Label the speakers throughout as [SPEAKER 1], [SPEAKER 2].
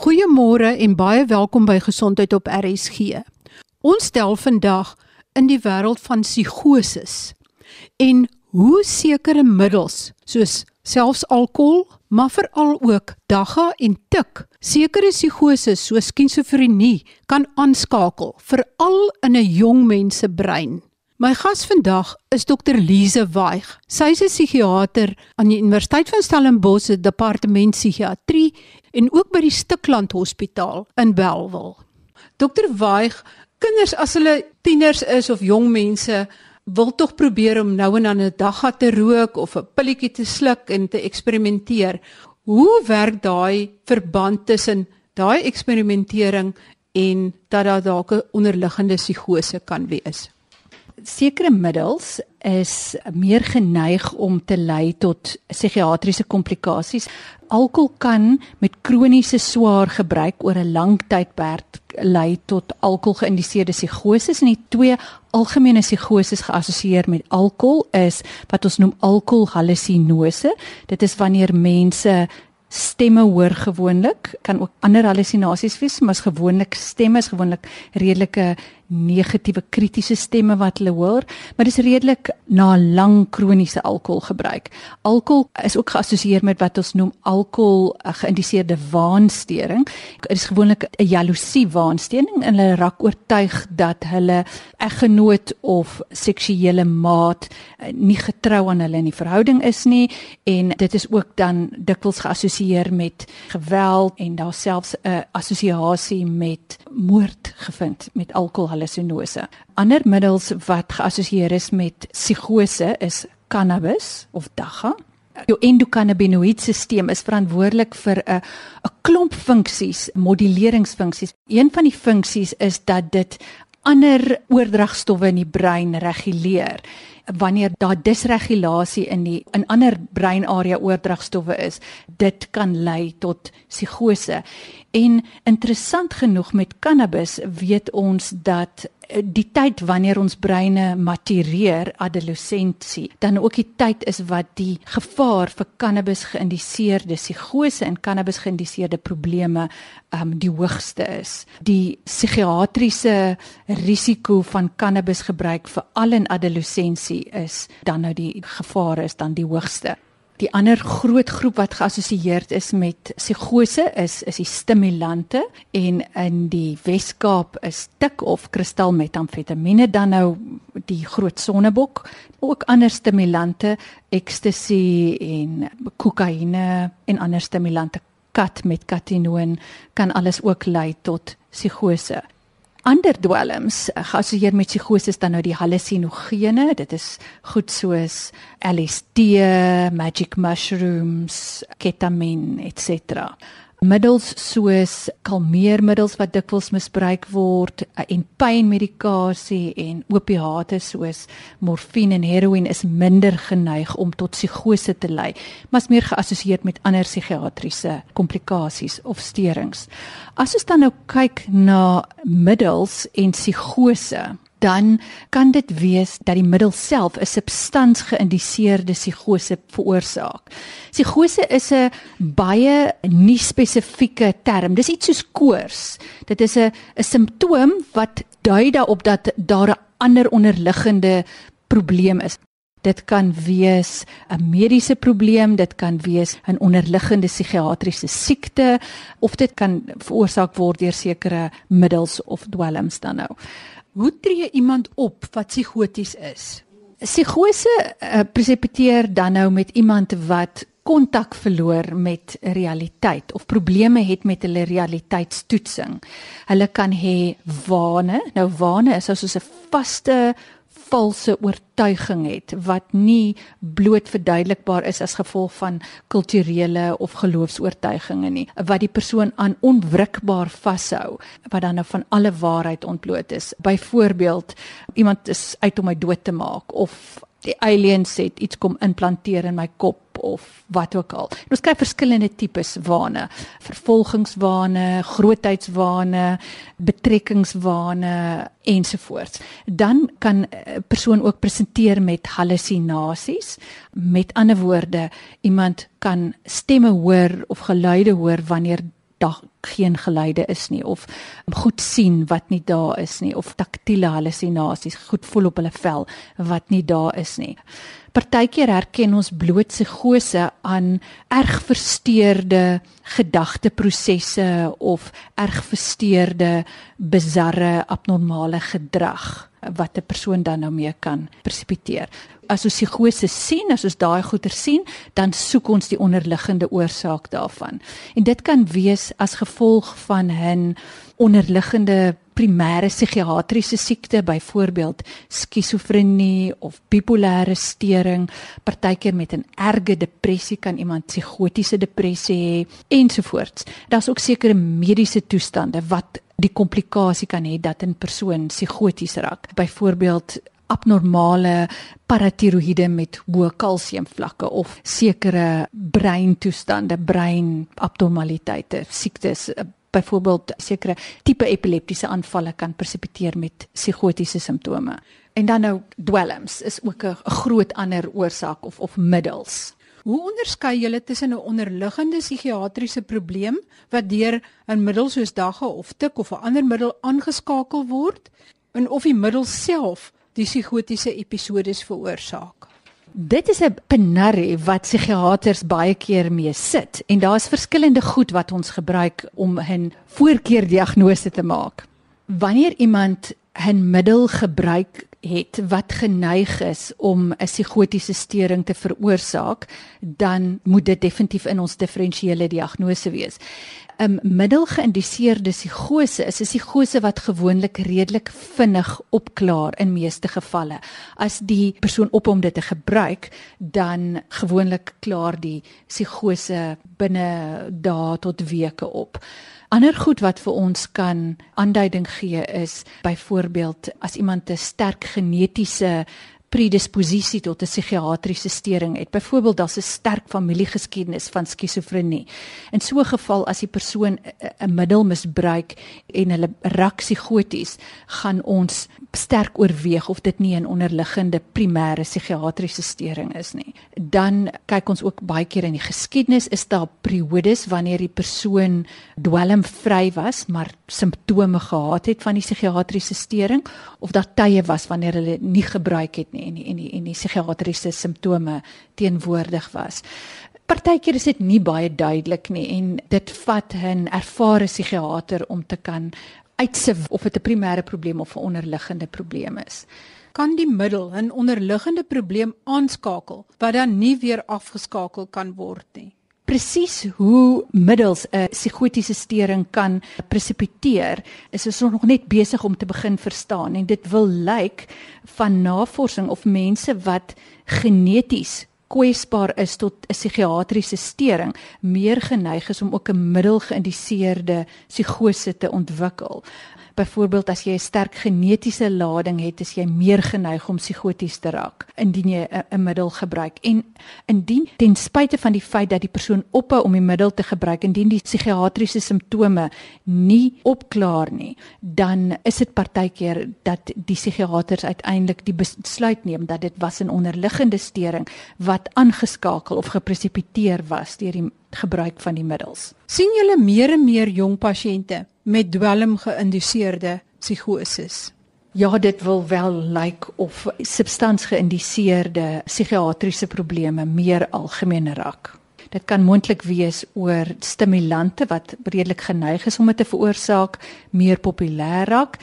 [SPEAKER 1] Goeiemôre en baie welkom by Gesondheid op RSG. Ons stel vandag in die wêreld van psigoses en hoe sekere middels soos selfs alkohol, maar veral ook dagga en tik sekere psigoses soos skizofrenie kan aanskakel veral in 'n jong mens se brein. My gas vandag is Dr Lize Waig. Sy is 'n psigiater aan die Universiteit van Stellenbosch se departement psigiatrie en ook by die Stikland Hospitaal in Bellville. Dr Waig, kinders as hulle tieners is of jong mense wil tog probeer om nou en dan 'n dagga te rook of 'n pilletjie te sluk en te eksperimenteer. Hoe werk daai verband tussen daai eksperimentering en dat daar dalk 'n onderliggende psigose kan wees?
[SPEAKER 2] Sekere middels is meer geneig om te lei tot psigiatriese komplikasies. Alkohol kan met kroniese swaar gebruik oor 'n lang tydperk lei tot alkoholgeïndiseerde psigoses en die twee algemene psigoses geassosieer met alkohol is wat ons noem alkoholhallusinose. Dit is wanneer mense stemme hoor gewoonlik kan ook ander hallusinasies wees maar is gewoonlik stemme is gewoonlik redelike negatiewe kritiese stemme wat hulle hoor, maar dis redelik na lang kroniese alkoholgebruik. Alkohol is ook geassosieer met wat ons noem alkohol geïndiseerde waanstering. Dit is gewoonlik 'n jaloesie waanstering en hulle raak oortuig dat hulle eggenoot of seksuele maat eh, nie getrou aan hulle in die verhouding is nie en dit is ook dan dikwels geassosieer met geweld en daar selfs 'n assosiasie met moord gevind met alkohol hallusinose. Ander middels wat geassosieer is met psigose is cannabis of dagga. Jou endokannabinoïdstelsel is verantwoordelik vir 'n 'n klomp funksies, moduleringsfunksies. Een van die funksies is dat dit ander oordragstowwe in die brein reguleer wanneer daar disregulasie in die in ander breinarea oordragstowwe is dit kan lei tot psigose. En interessant genoeg met cannabis weet ons dat die tyd wanneer ons breine matureer adolessensie dan ook die tyd is wat die gevaar vir cannabis geïndiseerde psigose en cannabis geïndiseerde probleme um die hoogste is. Die psigiatriese risiko van cannabis gebruik veral in adolessensie is dan nou die gevaar is dan die hoogste Die ander groot groep wat geassosieer is met psigose is is die stimulante en in die Wes-Kaap is tik of kristalmetamfetamiene dan nou die groot sonnebok. Ook ander stimulante ecstasy en kokaine en ander stimulante kat met katinoon kan alles ook lei tot psigose ander dwelms. Geassosieer met psigose dan nou die hallusinogene. Dit is goed soos LSD, magic mushrooms, ketamine etc middels soos kalmeermiddels wat dikwels misbruik word eh, en pynmedikasie en opiate soos morfine en heroïne is minder geneig om tot psigose te lei, maar is meer geassosieer met ander psigiatriese komplikasies of steurings. As ons dan nou kyk na middels en psigose dan kan dit wees dat die middel self 'n substans geïndiseerde psigose veroorsaak. Psigose is 'n baie nie spesifieke term. Dis iets soos koors. Dit is 'n 'n simptoom wat dui daarop dat daar 'n ander onderliggende probleem is. Dit kan wees 'n mediese probleem, dit kan wees 'n onderliggende psigiatriese siekte of dit kan veroorsaak word deur sekere middels of dwelms dan nou. Hoe tree iemand op wat psigoties is? Psigose uh, presepeteer dan nou met iemand wat kontak verloor met realiteit of probleme het met hulle realiteitstoetsing. Hulle kan hê wane. Nou wane is soos 'n vaste valse oortuiging het wat nie bloot verduidelikbaar is as gevolg van kulturele of geloofs-oortuigings nie wat die persoon aan onwrikbaar vashou wat dan nou van alle waarheid ontbloot is. Byvoorbeeld iemand is uit om my dood te maak of die aliens het iets kom implanteer in my kop of wat ook al. En ons kry verskillende tipes wane, vervolgingswane, grootheidswane, betrekkingswane ensovoorts. Dan kan 'n persoon ook presenteer met hallusinasies. Met ander woorde, iemand kan stemme hoor of geluide hoor wanneer daar geen geluide is nie of goed sien wat nie daar is nie of taktiele hallusinasies, goed voel op hulle vel wat nie daar is nie. Partykeer herken ons bloot psigose aan erg versteurde gedagteprosesse of erg versteurde bizarre abnormale gedrag wat 'n persoon dan nou mee kan persepiteer. As ons psigose sien, as ons daai goeie sien, dan soek ons die onderliggende oorsaak daarvan. En dit kan wees as gevolg van 'n onderliggende primêre psigiatriese siekte, byvoorbeeld skizofrenie of bipolêre stering, partykeer met 'n erge depressie kan iemand psigotiese depressie hê ensovoorts. Daar's ook sekere mediese toestande wat die komplikasie kan hê dat 'n persoon psigoties raak. Byvoorbeeld abnormale paratiroïde met hoë kalsiumvlakke of sekere breintoestande, breinabnormaliteite, siektes, byvoorbeeld sekere tipe epileptiese aanvalle kan persepiteer met psigotiese simptome. En dan nou dwelms is ook 'n groot ander oorsaak of of middels.
[SPEAKER 1] Hoe onderskei julle tussen 'n onderliggende psigiatriese probleem wat deur 'n middel soos dagga of tik of 'n ander middel aangeskakel word en of die middel self die psigotiese episodes veroorsaak?
[SPEAKER 2] Dit is 'n penarie wat psigiaters baie keer mee sit en daar's verskillende goed wat ons gebruik om 'n voorkeurdiagnose te maak. Wanneer iemand 'n middel gebruik het wat geneig is om 'n psigotiese stering te veroorsaak, dan moet dit definitief in ons diferensiële diagnose wees. 'n Middelgeïndiseerde psigose is 'n psigose wat gewoonlik redelik vinnig opklaar in meeste gevalle. As die persoon op hom dit te gebruik, dan gewoonlik klaar die psigose binne dae tot weke op. Ander goed wat vir ons kan aanduiding gee is byvoorbeeld as iemand 'n sterk genetiese predisposisie tot 'n psigiatriese stering het. Byvoorbeeld daar's 'n sterk familiegeskiedenis van skizofrenie. In so 'n geval as die persoon 'n middel misbruik en hulle raak psigoties, gaan ons sterk oorweeg of dit nie 'n onderliggende primêre psigiatriese stering is nie. Dan kyk ons ook baie keer in die geskiedenis is daar periodes wanneer die persoon dwelmvry was, maar simptome gehad het van die psigiatriese stering of daar tye was wanneer hulle nie gebruik het nie en die, en die, en die psigiatriese simptome teenwoordig was. Partykeer is dit nie baie duidelik nie en dit vat 'n ervare psigiater om te kan uitsif of dit 'n primêre probleem of 'n onderliggende probleem is.
[SPEAKER 1] Kan die middel 'n onderliggende probleem aanskakel wat dan nie weer afgeskakel kan word nie?
[SPEAKER 2] Presies hoe middels 'n psigotiese stering kan presipiteer, is ons nog net besig om te begin verstaan en dit wil lyk van navorsing of mense wat geneties kwesbaar is tot 'n psigiatriese stering meer geneig is om ook 'n middelgeïndiseerde psigose te ontwikkel. Byvoorbeeld as jy 'n sterk genetiese lading het, is jy meer geneig om psigoties te raak indien jy 'n middel gebruik. En indien ten spyte van die feit dat die persoon ophou om die middel te gebruik, indien die psigiatriese simptome nie opklaar nie, dan is dit partykeer dat die psigiaters uiteindelik die besluit neem dat dit was 'n onderliggende stering wat aangeskakel of gepresipiteer was deur die gebruik van die middels.
[SPEAKER 1] sien julle meer en meer jong pasiënte met dwelm geïnduseerde psigoses?
[SPEAKER 2] Ja, dit wil wel lyk of substansgeïndiseerde psigiatriese probleme meer algemeen raak. Dit kan moontlik wees oor stimulante wat redelik geneig is om dit te veroorsaak, meer populêr raak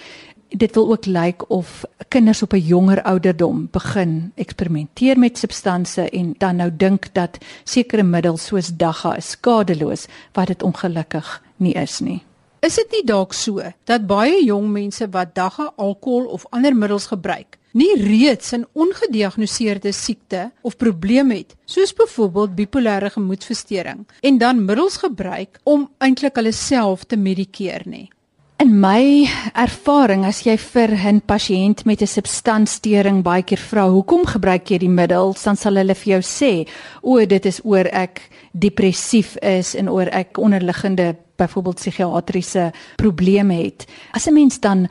[SPEAKER 2] dit wil ook lyk of kinders op 'n jonger ouderdom begin eksperimenteer met substansies en dan nou dink dat sekere middels soos dagga is skadeloos wat dit ongelukkig nie is nie.
[SPEAKER 1] Is dit nie dalk so dat baie jong mense wat dagga, alkohol of ander middels gebruik, nie reeds 'n ongediagnoseerde siekte of probleem het, soos byvoorbeeld bipolêre gemoedversteuring, en dan middels gebruik om eintlik hulle self te medikeer nie?
[SPEAKER 2] In my ervaring as jy vir 'n pasiënt met 'n substanssteuring baie keer vra hoekom gebruik jy die middel, dan sal hulle vir jou sê, o, dit is oor ek depressief is en oor ek onderliggende byvoorbeeld psigiatriese probleme het. As 'n mens dan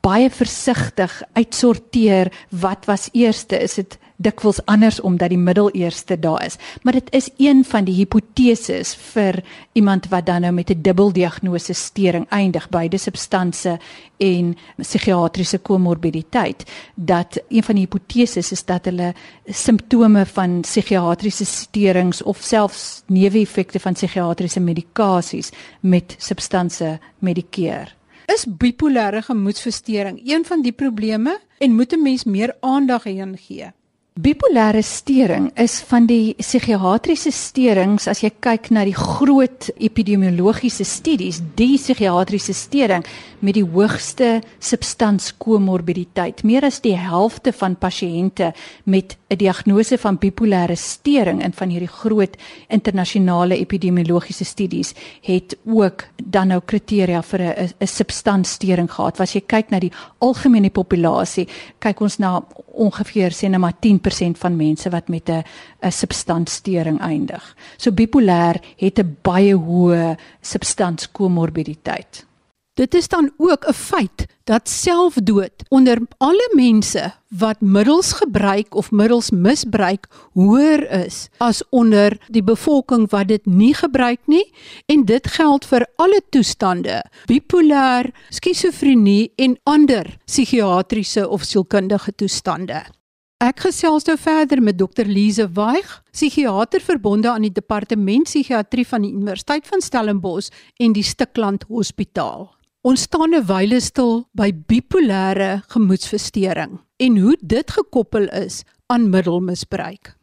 [SPEAKER 2] baie versigtig uitsorteer wat was eerste is dit dikwels anders omdat die middel eerste daar is maar dit is een van die hipoteses vir iemand wat dan nou met 'n dubbeldiagnose stering eindig beide substansie en psigiatriese komorbiditeit dat een van die hipoteses is dat hulle simptome van psigiatriese sterings of selfs neeweffekte van psigiatriese medikasies met substansie medikeer
[SPEAKER 1] Is bipolêre gemoedversteuring een van die probleme en moet 'n mens meer aandag hieraan gee?
[SPEAKER 2] Bipolêre stering is van die psigiatriese sterings as jy kyk na die groot epidemiologiese studies, die psigiatriese stering met die hoogste substanskomorbiditeit. Meer as die helfte van pasiënte met 'n diagnose van bipolêre stering in van hierdie groot internasionale epidemiologiese studies het ook dan nou kriteria vir 'n 'n substansstering gehad. Was jy kyk na die algemene populasie, kyk ons na ongeveer sê net maar 10% van mense wat met 'n 'n substansstering eindig. So bipolêr het 'n baie hoë substanskomorbiditeit.
[SPEAKER 1] Dit is dan ook 'n feit dat selfdood onder alle mense wat middels gebruik of middels misbruik hoër is as onder die bevolking wat dit nie gebruik nie en dit geld vir alle toestande bipolêr, skizofrenie en ander psigiatriese of sielkundige toestande. Ek gesels nou verder met Dr Lize Waig, psigiater verbonde aan die departement psigiatrie van die Universiteit van Stellenbosch en die Stikland Hospitaal. Ons staan 'n wyle stil by bipolêre gemoedversteuring en hoe dit gekoppel is aan middelmisbruik.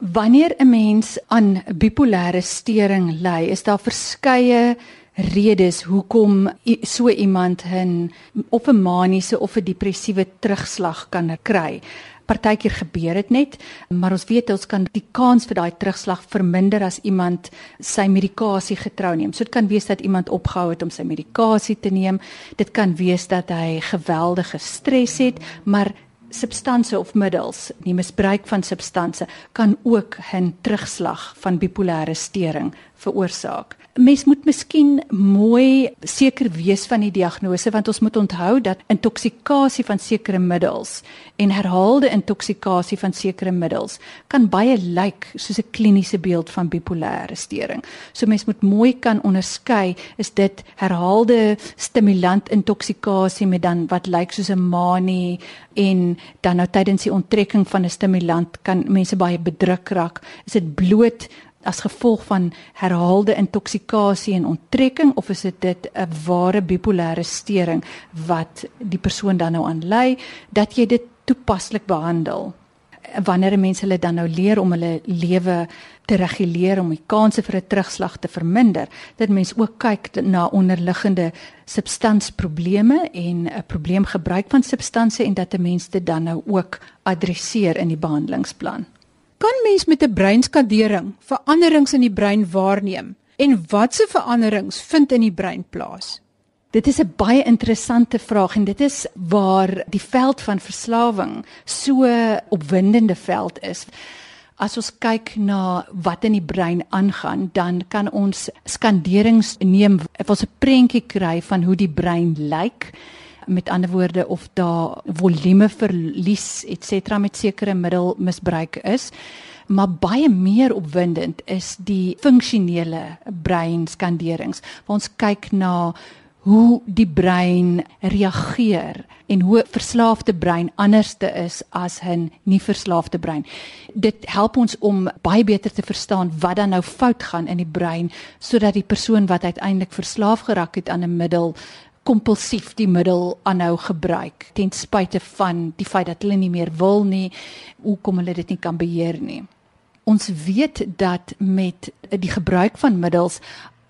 [SPEAKER 2] Wanneer 'n mens aan bipolêre steuring ly, is daar verskeie redes hoekom so iemand 'n of 'n maniese of 'n depressiewe terugslag kan kry partykeer gebeur dit net, maar ons weet ons kan die kans vir daai terugslag verminder as iemand sy medikasie getrou neem. So dit kan wees dat iemand opgehou het om sy medikasie te neem. Dit kan wees dat hy geweldige stres het, maar substansie of middels, die misbruik van substansie kan ook 'n terugslag van bipolêre steuring veroorsaak. Mens moet miskien mooi seker wees van die diagnose want ons moet onthou dat intoksikasie van sekere middels en herhaalde intoksikasie van sekere middels kan baie lyk soos 'n kliniese beeld van bipolêre steuring. So mens moet mooi kan onderskei is dit herhaalde stimulant intoksikasie met dan wat lyk soos 'n manie en dan nou tydens die onttrekking van 'n stimulant kan mense baie bedruk raak. Is dit bloot as gevolg van herhaalde intoksikasie en onttrekking of is dit dit 'n ware bipolêre steuring wat die persoon dan nou aan ly dat jy dit toepaslik behandel? Wanneer mense hulle dan nou leer om hulle lewe te reguleer om die kanse vir 'n terugslag te verminder dat mense ook kyk na onderliggende substansprobleme en 'n probleemgebruik van substansie en dat 'n mens dit dan nou ook adresseer in die behandelingsplan
[SPEAKER 1] Kan mens met 'n breinskadering veranderings in die brein waarneem en watse veranderings vind in die brein plaas?
[SPEAKER 2] Dit is 'n baie interessante vraag en dit is waar die veld van verslawing so opwindende veld is. As ons kyk na wat in die brein aangaan, dan kan ons skanderings neem, ons 'n prentjie kry van hoe die brein lyk met ander woorde of daar volume verlies et cetera met sekere middelmisbruik is maar baie meer opwindend is die funksionele breinskanderings ons kyk na hoe die brein reageer en hoe verslaafde brein anderste is as 'n nie verslaafde brein. Dit help ons om baie beter te verstaan wat dan nou fout gaan in die brein sodat die persoon wat uiteindelik verslaaf geraak het aan 'n middel kompulsief die middel aanhou gebruik ten spyte van die feit dat hulle nie meer wil nie hoekom hulle dit nie kan beheer nie. Ons weet dat met die gebruik van middels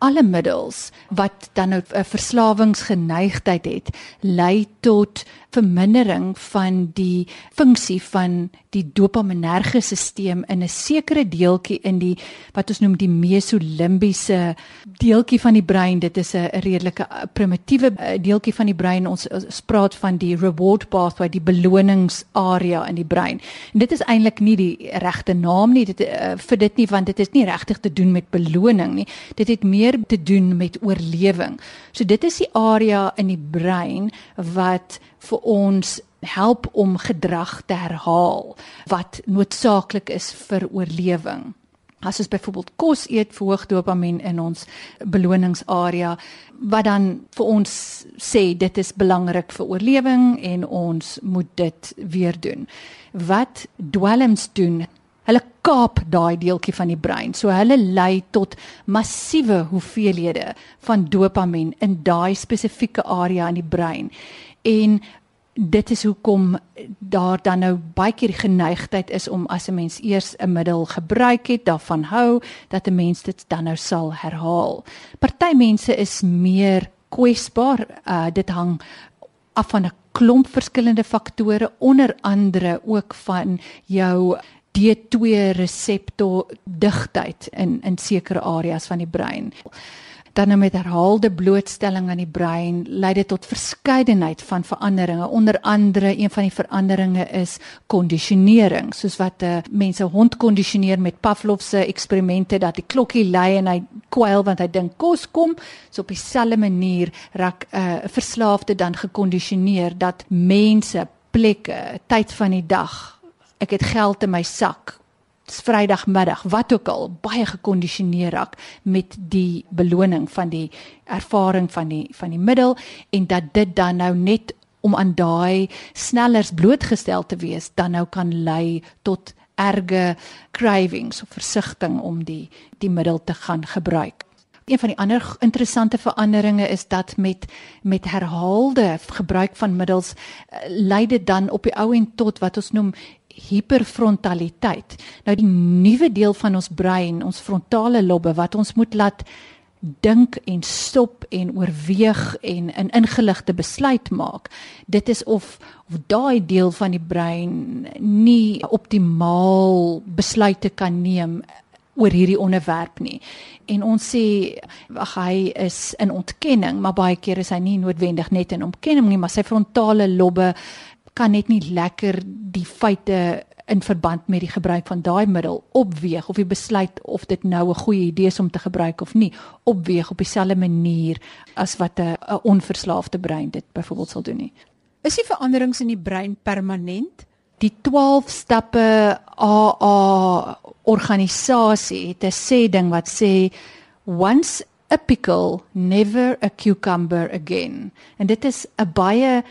[SPEAKER 2] alle middels wat dan nou 'n verslawingsgeneigtheid het lei tot vermindering van die funksie van die dopaminerge stelsel in 'n sekere deeltjie in die wat ons noem die mesolimbiese deeltjie van die brein. Dit is 'n redelike eh, primitiewe eh, deeltjie van die brein. Ons, ons praat van die reward pathway, die beloningsarea in die brein. En dit is eintlik nie die regte naam nie dit uh, vir dit nie want dit is nie regtig te doen met beloning nie. Dit het meer meer te doen met oorlewing. So dit is die area in die brein wat vir ons help om gedrag te herhaal wat noodsaaklik is vir oorlewing. As ons byvoorbeeld kos eet, verhoog dopamien in ons beloningsarea wat dan vir ons sê dit is belangrik vir oorlewing en ons moet dit weer doen. Wat dwelms doen, hulle kaap daai deeltjie van die brein. So hulle lei tot massiewe hoeveelhede van dopamien in daai spesifieke area in die brein. En dit is hoekom daar dan nou baie keer die geneigtheid is om as 'n mens eers 'n middel gebruik het, daarvan hou dat 'n mens dit dan nou sal herhaal. Party mense is meer kwesbaar. Uh dit hang af van 'n klomp verskillende faktore, onder andere ook van jou D2 reseptor digtheid in in sekere areas van die brein. Dan nou met herhaalde blootstelling aan die brein lei dit tot verskeidenheid van veranderinge. Onder andere een van die veranderinge is kondisionering. Soos wat uh, mense hond kondisioneer met Pavlov se eksperimente dat die klokkie lui en hy kwyl want hy dink kos kom. So op dieselfde manier raak eh, 'n uh, verslaafde dan gekondisioneer dat mense plekke tyd van die dag ek het geld in my sak Vrydagmiddag wat ook al baie gekondisioneer raak met die beloning van die ervaring van die van die middel en dat dit dan nou net om aan daai snellers blootgestel te wees dan nou kan lei tot erge cravings of versigtiging om die die middel te gaan gebruik. Een van die ander interessante veranderinge is dat met met herhaalde gebruik van middels uh, lei dit dan op die ou en tot wat ons noem hiperfrontaliteit. Nou die nuwe deel van ons brein, ons frontale lobbe wat ons moet laat dink en stop en oorweeg en 'n in ingeligte besluit maak. Dit is of of daai deel van die brein nie optimaal besluite kan neem oor hierdie onderwerp nie. En ons sê ag hy is in ontkenning, maar baie keer is hy nie noodwendig net in ontkenning nie, maar sy frontale lobbe kan net nie lekker die feite in verband met die gebruik van daai middel opweeg of jy besluit of dit nou 'n goeie idee is om te gebruik of nie opweeg op dieselfde manier as wat 'n onverslaafde brein dit byvoorbeeld sal doen nie.
[SPEAKER 1] Is die veranderings in die brein permanent?
[SPEAKER 2] Die 12 stappe AA organisasie het 'n sê ding wat sê once a pickle never a cucumber again. En dit is 'n baie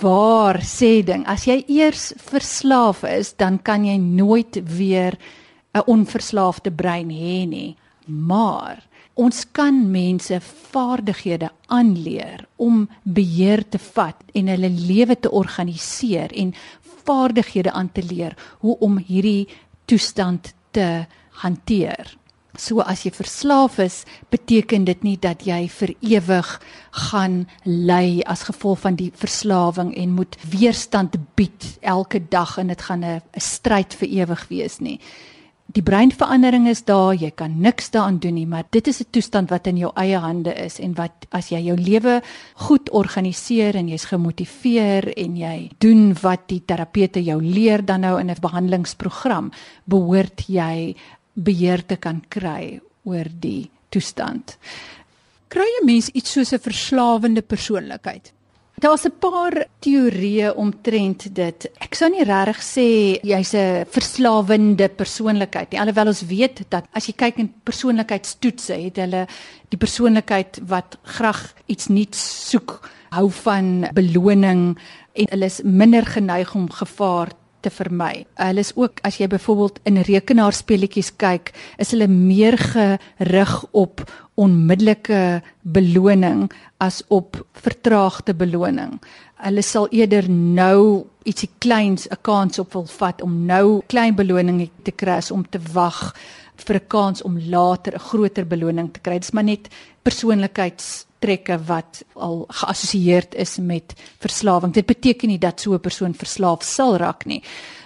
[SPEAKER 2] waar sê ding. As jy eers verslaaf is dan kan jy nooit weer 'n onverslaafde brein hê nie. Maar ons kan mense vaardighede aanleer om beheer te vat en hulle lewe te organiseer en vaardighede aan te leer hoe om hierdie toestand te hanteer So as jy verslaaf is, beteken dit nie dat jy vir ewig gaan ly as gevolg van die verslawing en moet weerstand bied elke dag en dit gaan 'n stryd vir ewig wees nie. Die breinverandering is daar, jy kan niks daaraan doen nie, maar dit is 'n toestand wat in jou eie hande is en wat as jy jou lewe goed organiseer en jy's gemotiveer en jy doen wat die terapeute jou leer dan nou in 'n behandelingsprogram, behoort jy beheer te kan kry oor die toestand.
[SPEAKER 1] Kry 'n mens iets soos 'n verslawende persoonlikheid?
[SPEAKER 2] Daar's 'n paar teorieë omtrent dit. Ek sou nie regtig sê jy's 'n verslawende persoonlikheid nie. Alhoewel ons weet dat as jy kyk in persoonlikheidstoetse, het hulle die persoonlikheid wat graag iets nuuts soek, hou van beloning en hulle is minder geneig om gevaar te vermy. Hulle is ook as jy byvoorbeeld in rekenaarspeletjies kyk, is hulle meer gerig op onmiddellike beloning as op vertraagde beloning. Hulle sal eerder nou ietsie kleins 'n kans op wil vat om nou klein beloning te kry om te wag vir 'n kans om later 'n groter beloning te kry. Dit is maar net persoonlikheidstrekke wat al geassosieer is met verslawing. Dit beteken nie dat so 'n persoon verslaaf sal raak nie,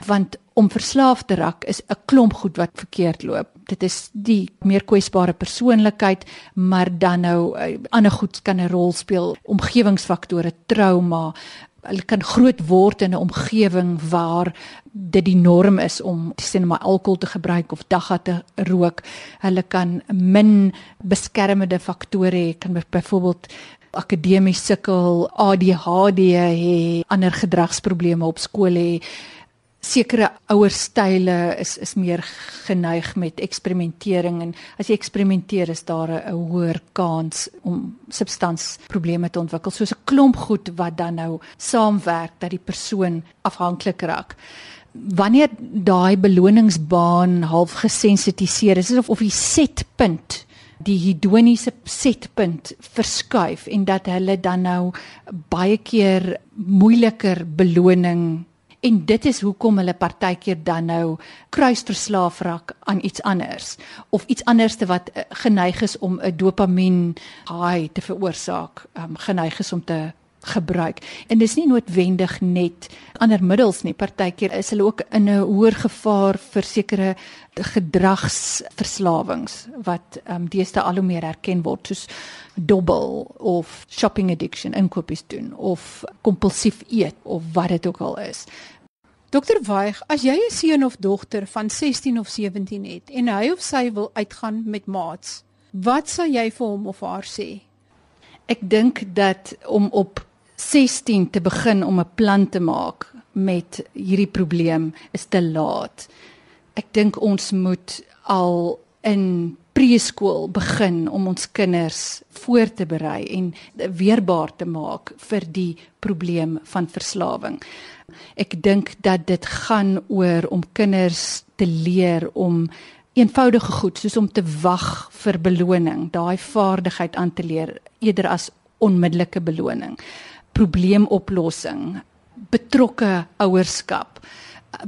[SPEAKER 2] want om verslaaf te raak is 'n klomp goed wat verkeerd loop. Dit is die meer kwesbare persoonlikheid, maar dan nou uh, ander goed kan 'n rol speel, omgewingsfaktore, trauma, hulle kan groot word in 'n omgewing waar dit die norm is om sien maar alkohol te gebruik of dagga te rook. Hulle kan min beskermende faktore hê, kan byvoorbeeld akademies sukkel, ADHD hê, ander gedragsprobleme op skool hê sekere ouer style is is meer geneig met eksperimentering en as jy eksperimenteer is daar 'n hoër kans om substansprobleme te ontwikkel soos 'n klomp goed wat dan nou saamwerk dat die persoon afhanklik raak. Wanneer daai beloningsbaan half gesensitiseer is of of die setpunt die hedoniese setpunt verskuif en dat hulle dan nou baie keer moeiliker beloning en dit is hoekom hulle partykeer dan nou kruisverslaaf raak aan iets anders of iets anderste wat uh, geneig is om 'n dopamien high te veroorsaak, um, geneig is om te gebruik. En dis nie noodwendig net ander middels nie. Partykeer is hulle ook in 'n hoër gevaar vir sekere gedragsverslawings wat ehm um, deesdae al hoe meer erken word soos dobbel of shopping addiction, inkopies doen of kompulsief eet of wat dit ook al is.
[SPEAKER 1] Dokter Waig, as jy 'n seun of dogter van 16 of 17 het en hy of sy wil uitgaan met maats, wat sal jy vir hom of haar sê?
[SPEAKER 2] Ek dink dat om op 16 te begin om 'n plan te maak met hierdie probleem is te laat. Ek dink ons moet al in preskool begin om ons kinders voor te berei en weerbaar te maak vir die probleem van verslawing. Ek dink dat dit gaan oor om kinders te leer om eenvoudige goed soos om te wag vir beloning, daai vaardigheid aan te leer eerder as onmiddellike beloning probleemoplossing, betrokke ouerskap.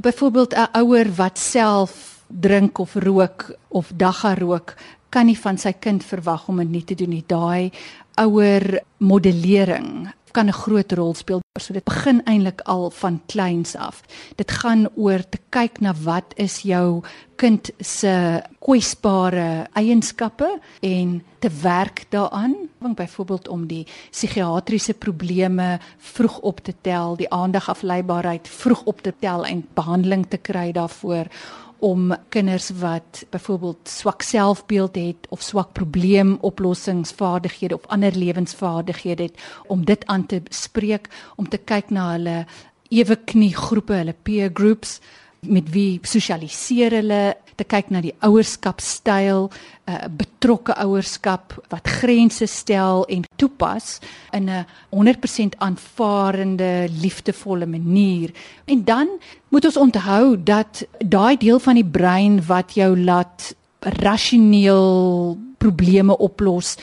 [SPEAKER 2] Byvoorbeeld 'n ouer wat self drink of rook of dagga rook, kan nie van sy kind verwag om dit nie te doen nie. Daai ouer modellering kan 'n groot rol speel. So dit begin eintlik al van kleins af. Dit gaan oor te kyk na wat is jou kind se kwesbare eienskappe en te werk daaraan. Want byvoorbeeld om die psigiatriese probleme vroeg op te tel, die aandagafleibaarheid vroeg op te tel en behandeling te kry daarvoor om kinders wat byvoorbeeld swak selfbeeld het of swak probleemoplossingsvaardighede of ander lewensvaardighede het om dit aan te spreek om te kyk na hulle ewe knie groepe hulle peer groups met wie sosialiseer hulle te kyk na die ouerskapstyl, 'n uh, eh, betrokke ouerskap wat grense stel en toepas in 'n 100% aanvaarende, liefdevolle manier. En dan moet ons onthou dat daai deel van die brein wat jou laat rasioneel probleme oplos,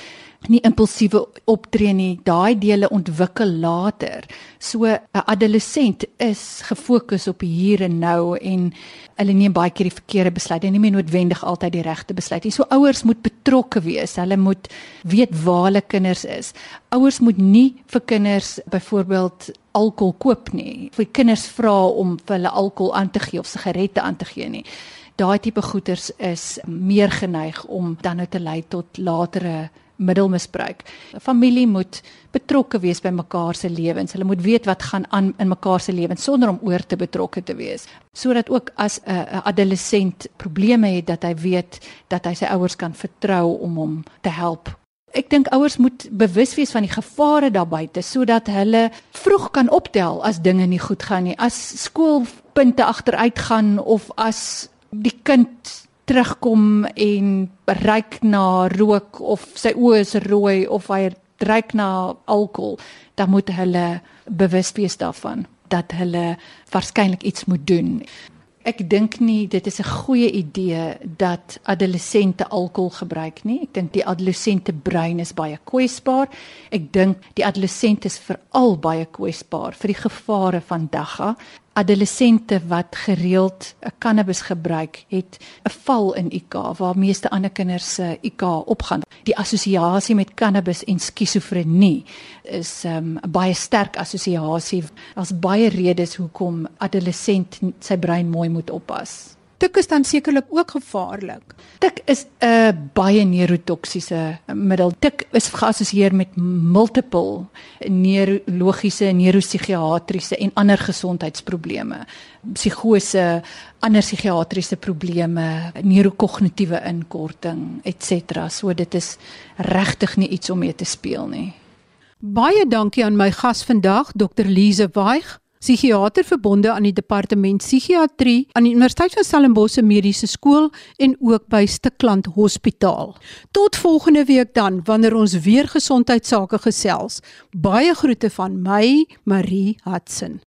[SPEAKER 2] nie impulsiewe optree nie. Daai dele ontwikkel later. So 'n adolessent is gefokus op hier en nou en hulle neem baie keer die verkeerde besluite en nie meer noodwendig altyd die regte besluit nie. So ouers moet betrokke wees. Hulle moet weet waar hulle kinders is. Ouers moet nie vir kinders byvoorbeeld alkohol koop nie. Vir kinders vra om vir hulle alkohol aan te gee of sigarette aan te gee nie. Daai tipe goeters is meer geneig om dan nou te lei tot latere middelmisbruik. 'n Familie moet betrokke wees by mekaar se lewens. Hulle moet weet wat gaan aan in mekaar se lewens sonder om oor te betrokke te wees. Sodat ook as 'n adolessent probleme het dat hy weet dat hy sy ouers kan vertrou om hom te help. Ek dink ouers moet bewus wees van die gevare daar buite sodat hulle vroeg kan optel as dinge nie goed gaan nie. As skoolpunte agteruit gaan of as die kind terugkom en ryk na rook of sy oë is rooi of hy ryk na alkohol, dan moet hulle bewus wees daarvan dat hulle waarskynlik iets moet doen. Ek dink nie dit is 'n goeie idee dat adolessente alkohol gebruik nie. Ek dink die adolessente brein is baie kwesbaar. Ek dink die adolessent is veral baie kwesbaar vir die gevare van dagga adolessente wat gereeld cannabis gebruik, het 'n val in IQ waar meeste ander kinders se IQ opgaan. Die assosiasie met cannabis en skizofrenie is ehm, 'n um, baie sterk assosiasie. Daar's baie redes hoekom adolessent sy brein mooi moet oppas.
[SPEAKER 1] Tik is dan sekerlik ook gevaarlik.
[SPEAKER 2] Tik is 'n baie neurotoksiese middel. Tik is geassosieer met multiple neurologiese, neuropsigiatriese en ander gesondheidsprobleme. Psigose, ander psigiatriese probleme, neurokognitiewe inkorting, ens. So dit is regtig nie iets om mee te speel nie.
[SPEAKER 1] Baie dankie aan my gas vandag, Dr. Lize Waig psigiater verbonde aan die departement psigiatrie aan die Universiteit van Stellenbosch Mediese Skool en ook by Stikland Hospitaal. Tot volgende week dan wanneer ons weer gesondheidsake gesels. Baie groete van my, Marie Hudson.